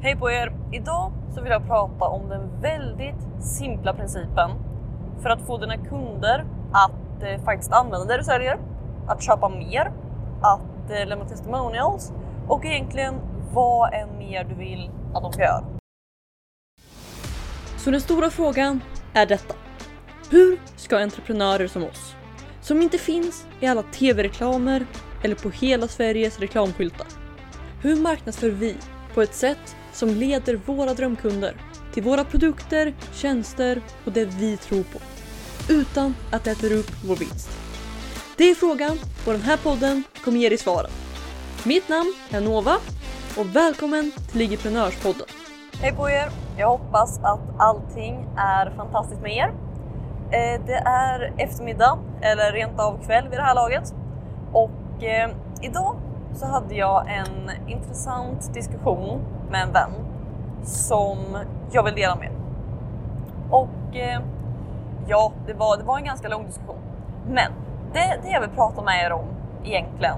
Hej på er! Idag så vill jag prata om den väldigt simpla principen för att få dina kunder att eh, faktiskt använda det du säljer, att köpa mer, att eh, lämna testimonials och egentligen vad än mer du vill att de ska göra. Så den stora frågan är detta. Hur ska entreprenörer som oss, som inte finns i alla tv-reklamer eller på hela Sveriges reklamskyltar. Hur marknadsför vi på ett sätt som leder våra drömkunder till våra produkter, tjänster och det vi tror på utan att det äter upp vår vinst? Det är frågan och den här podden kommer ge dig svaren. Mitt namn är Nova och välkommen till Ligiprenörspodden. Hej på er! Jag hoppas att allting är fantastiskt med er. Eh, det är eftermiddag eller rent av kväll vid det här laget och eh, idag så hade jag en intressant diskussion med en vän som jag vill dela med. Och eh, ja, det var, det var en ganska lång diskussion. Men det, det jag vill prata med er om egentligen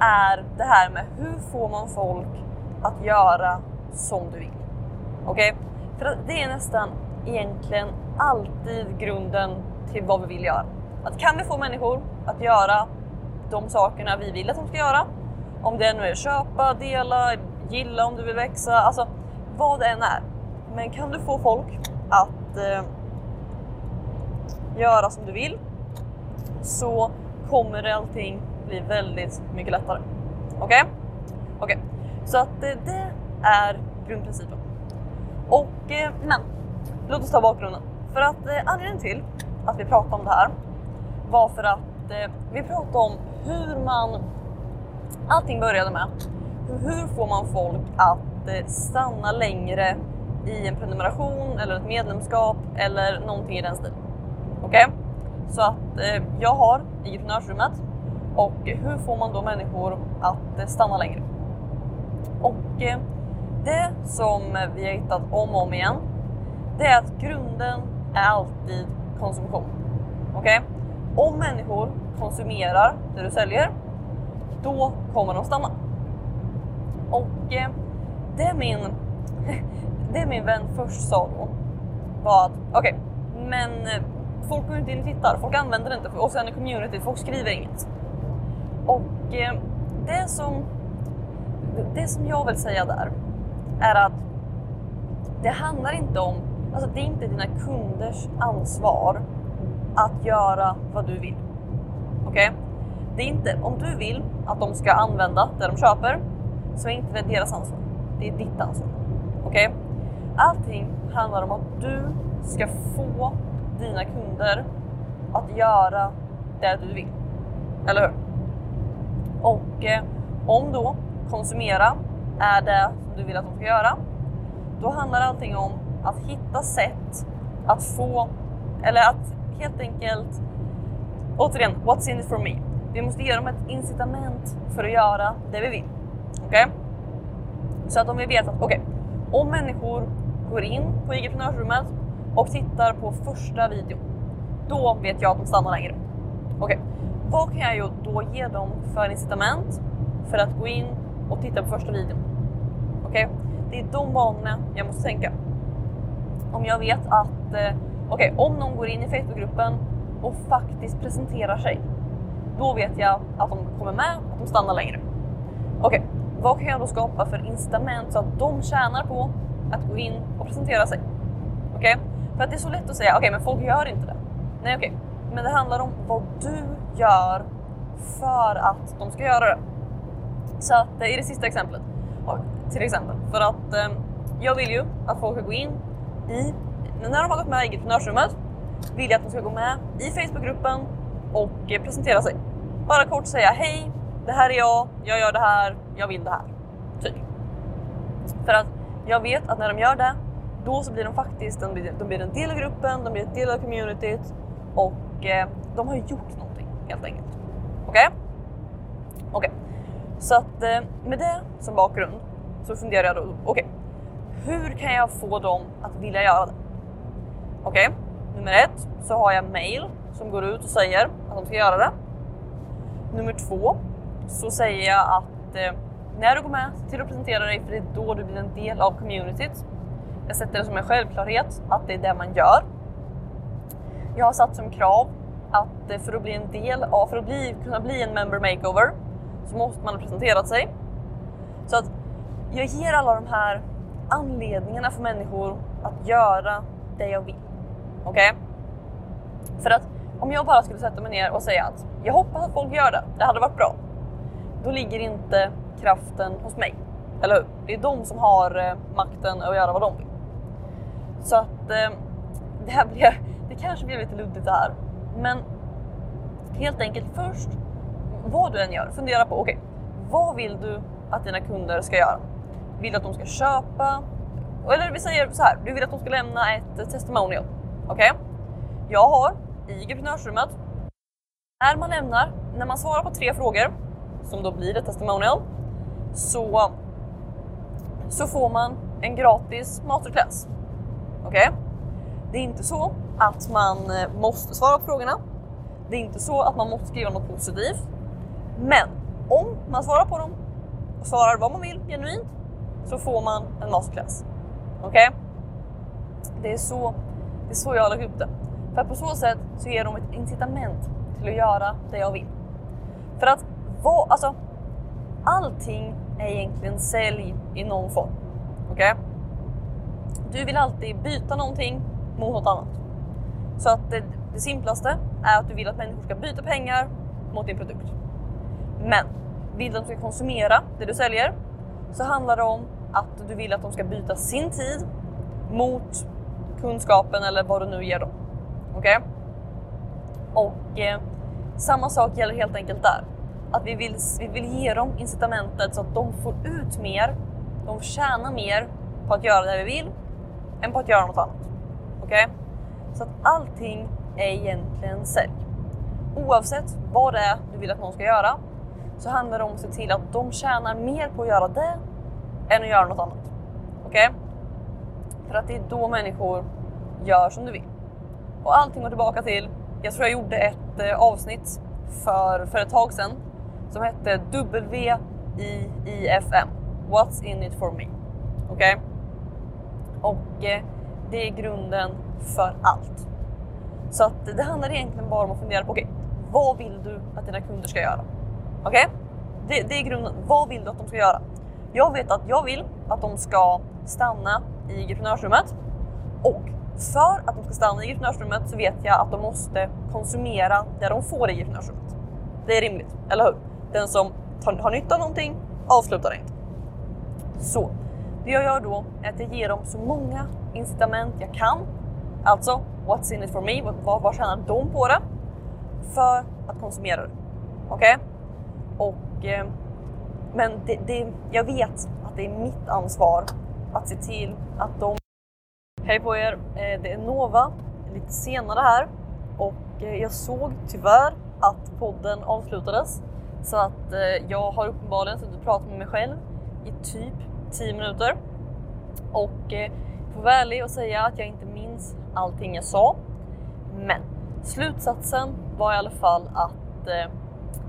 är det här med hur får man folk att göra som du vill? Okej? För det är nästan egentligen alltid grunden till vad vi vill göra. Att kan vi få människor att göra de sakerna vi vill att de ska göra, om det nu är köpa, dela, gilla om du vill växa, alltså vad det än är. Men kan du få folk att eh, göra som du vill så kommer allting bli väldigt mycket lättare. Okej? Okej, så att eh, det är grundprincipen. Och eh, men låt oss ta bakgrunden. För att eh, anledningen till att vi pratar om det här var för att eh, vi pratade om hur man allting började med. Hur, får man folk att eh, stanna längre i en prenumeration eller ett medlemskap eller någonting i den stilen. Okej? Så att eh, jag har entreprenörsrummet och hur får man då människor att eh, stanna längre? Och eh, det som vi har hittat om och om igen, det är att grunden är alltid konsumtion. Okej? Om människor konsumerar det du säljer, då kommer de stanna. Och eh, det min, det min vän först sa då var att okej, men eh, folk går inte in och tittar, folk använder det inte och sen i communityt, folk skriver inget. Och eh, det som, det som jag vill säga där är att det handlar inte om, alltså det är inte dina kunders ansvar att göra vad du vill. Okej? Det är inte, om du vill att de ska använda det de köper så är inte det deras ansvar. Det är ditt ansvar. Okej? Allting handlar om att du ska få dina kunder att göra det du vill. Eller hur? Och eh, om då konsumera är det som du vill att de ska göra, då handlar allting om att hitta sätt att få, eller att helt enkelt, återigen, what's in it for me? Vi måste ge dem ett incitament för att göra det vi vill. Okej? Så att om vi vet att, okej, om människor går in på IG-prenörsrummet och tittar på första videon, då vet jag att de stannar längre. Okej, vad kan jag då ge dem för incitament för att gå in och titta på första videon? Okej, det är de banorna jag måste tänka. Om jag vet att, eh, okej, om någon går in i Facebookgruppen och faktiskt presenterar sig, då vet jag att de kommer med, att de stannar längre. Okej, vad kan jag då skapa för incitament så att de tjänar på att gå in och presentera sig? Okej, för att det är så lätt att säga, okej, men folk gör inte det. Nej, okej, men det handlar om vad du gör för att de ska göra det. Så att eh, i det sista exemplet, och till exempel, för att eh, jag vill ju att folk ska gå in i, när de har gått med i entreprenörsrummet, vill jag att de ska gå med i Facebookgruppen och presentera sig. Bara kort säga hej, det här är jag, jag gör det här, jag vill det här. Typ. För att jag vet att när de gör det, då så blir de faktiskt de blir, de blir en del av gruppen, de blir en del av communityt och eh, de har gjort någonting helt enkelt. Okej? Okej. Så att eh, med det som bakgrund så funderar jag då, okej, hur kan jag få dem att vilja göra det? Okej, nummer ett så har jag mail som går ut och säger att de ska göra det. Nummer två så säger jag att eh, när du går med, till att presentera dig för det är då du blir en del av communityt. Jag sätter det som en självklarhet att det är det man gör. Jag har satt som krav att eh, för att bli en del av, för att bli, kunna bli en member makeover så måste man ha presenterat sig. Så att jag ger alla de här anledningarna för människor att göra det jag vill. Okej? Okay? För att om jag bara skulle sätta mig ner och säga att jag hoppas att folk gör det, det hade varit bra. Då ligger inte kraften hos mig. Eller hur? Det är de som har eh, makten att göra vad de vill. Så att eh, det här blir, det kanske blir lite luddigt det här. Men helt enkelt först, vad du än gör, fundera på okej, okay, vad vill du att dina kunder ska göra? Vill du att de ska köpa? Eller vi säger så här, du vill att de ska lämna ett testimonial. Okej? Okay? Jag har i entreprenörsrummet, när man lämnar, när man svarar på tre frågor som då blir ett testimonial, så, så får man en gratis masterclass. Okej? Okay? Det är inte så att man eh, måste svara på frågorna. Det är inte så att man måste skriva något positivt. Men om man svarar på dem och svarar vad man vill genuint så får man en masterclass. Okej? Okay? Det, är så, det är så jag har lagt upp det. För att på så sätt så ger de ett incitament till att göra det jag vill. För att vad, alltså, allting är egentligen sälj i någon form. Okej? Okay? Du vill alltid byta någonting mot något annat. Så att det, det simplaste är att du vill att människor ska byta pengar mot din produkt. Men vill att de ska konsumera det du säljer så handlar det om att du vill att de ska byta sin tid mot kunskapen eller vad du nu ger dem. Okej? Okay? Och eh, samma sak gäller helt enkelt där. Att vi vill, vi vill ge dem incitamentet så att de får ut mer, de tjänar mer på att göra det vi vill än på att göra något annat. Okej? Okay? Så att allting är egentligen sälj. Oavsett vad det är du vill att någon ska göra så handlar det om att se till att de tjänar mer på att göra det än att göra något annat. Okej? Okay? För att det är då människor gör som du vill. Och allting går tillbaka till, jag tror jag gjorde ett eh, avsnitt för, för ett tag sedan som hette WIIFM. What's in it for me? Okej? Okay? Och eh, det är grunden för allt. Så att det handlar egentligen bara om att fundera på okej, okay, vad vill du att dina kunder ska göra? Okej? Okay? Det, det, är grunden. Vad vill du att de ska göra? Jag vet att jag vill att de ska stanna i entreprenörsrummet och för att de ska stanna i entreprenörsrummet så vet jag att de måste konsumera det de får i entreprenörsrummet. Det är rimligt, eller hur? Den som tar, har nytta av någonting avslutar det inte. Så det jag gör då är att jag ger dem så många incitament jag kan. Alltså, what's in it for me? Vad, vad tjänar de på det? För att konsumera det. Okej? Okay? Och, eh, men det, det, jag vet att det är mitt ansvar att se till att de... Hej på er! Eh, det är Nova lite senare här och eh, jag såg tyvärr att podden avslutades så att eh, jag har uppenbarligen suttit och pratat med mig själv i typ 10 minuter och jag får vara ärlig och säga att jag inte minns allting jag sa. Men slutsatsen var i alla fall att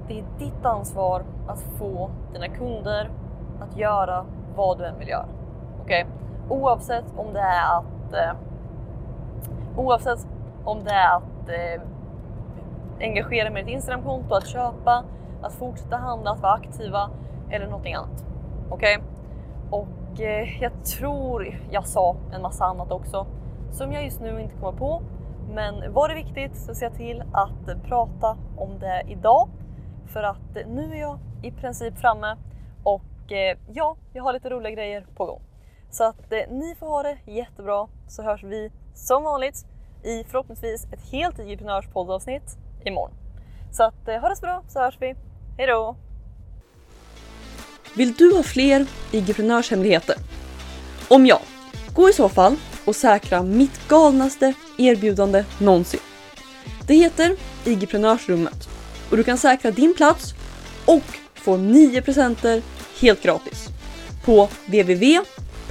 det är ditt ansvar att få dina kunder att göra vad du än vill göra. Okej? Okay? Oavsett om det är att eh, oavsett om det är att eh, engagera med ditt Instagramkonto, att köpa, att fortsätta handla, att vara aktiva eller någonting annat. Okej? Okay? Och eh, jag tror jag sa en massa annat också som jag just nu inte kommer på. Men var det viktigt så ser jag till att prata om det idag för att nu är jag i princip framme och eh, ja, jag har lite roliga grejer på gång. Så att eh, ni får ha det jättebra så hörs vi som vanligt i förhoppningsvis ett helt IG-prenörspoddavsnitt imorgon. Så att eh, ha det så bra så hörs vi. Hejdå! Vill du ha fler IG-prenörshemligheter? Om ja, gå i så fall och säkra mitt galnaste erbjudande någonsin. Det heter IG-prenörsrummet och du kan säkra din plats och få 9 presenter helt gratis på www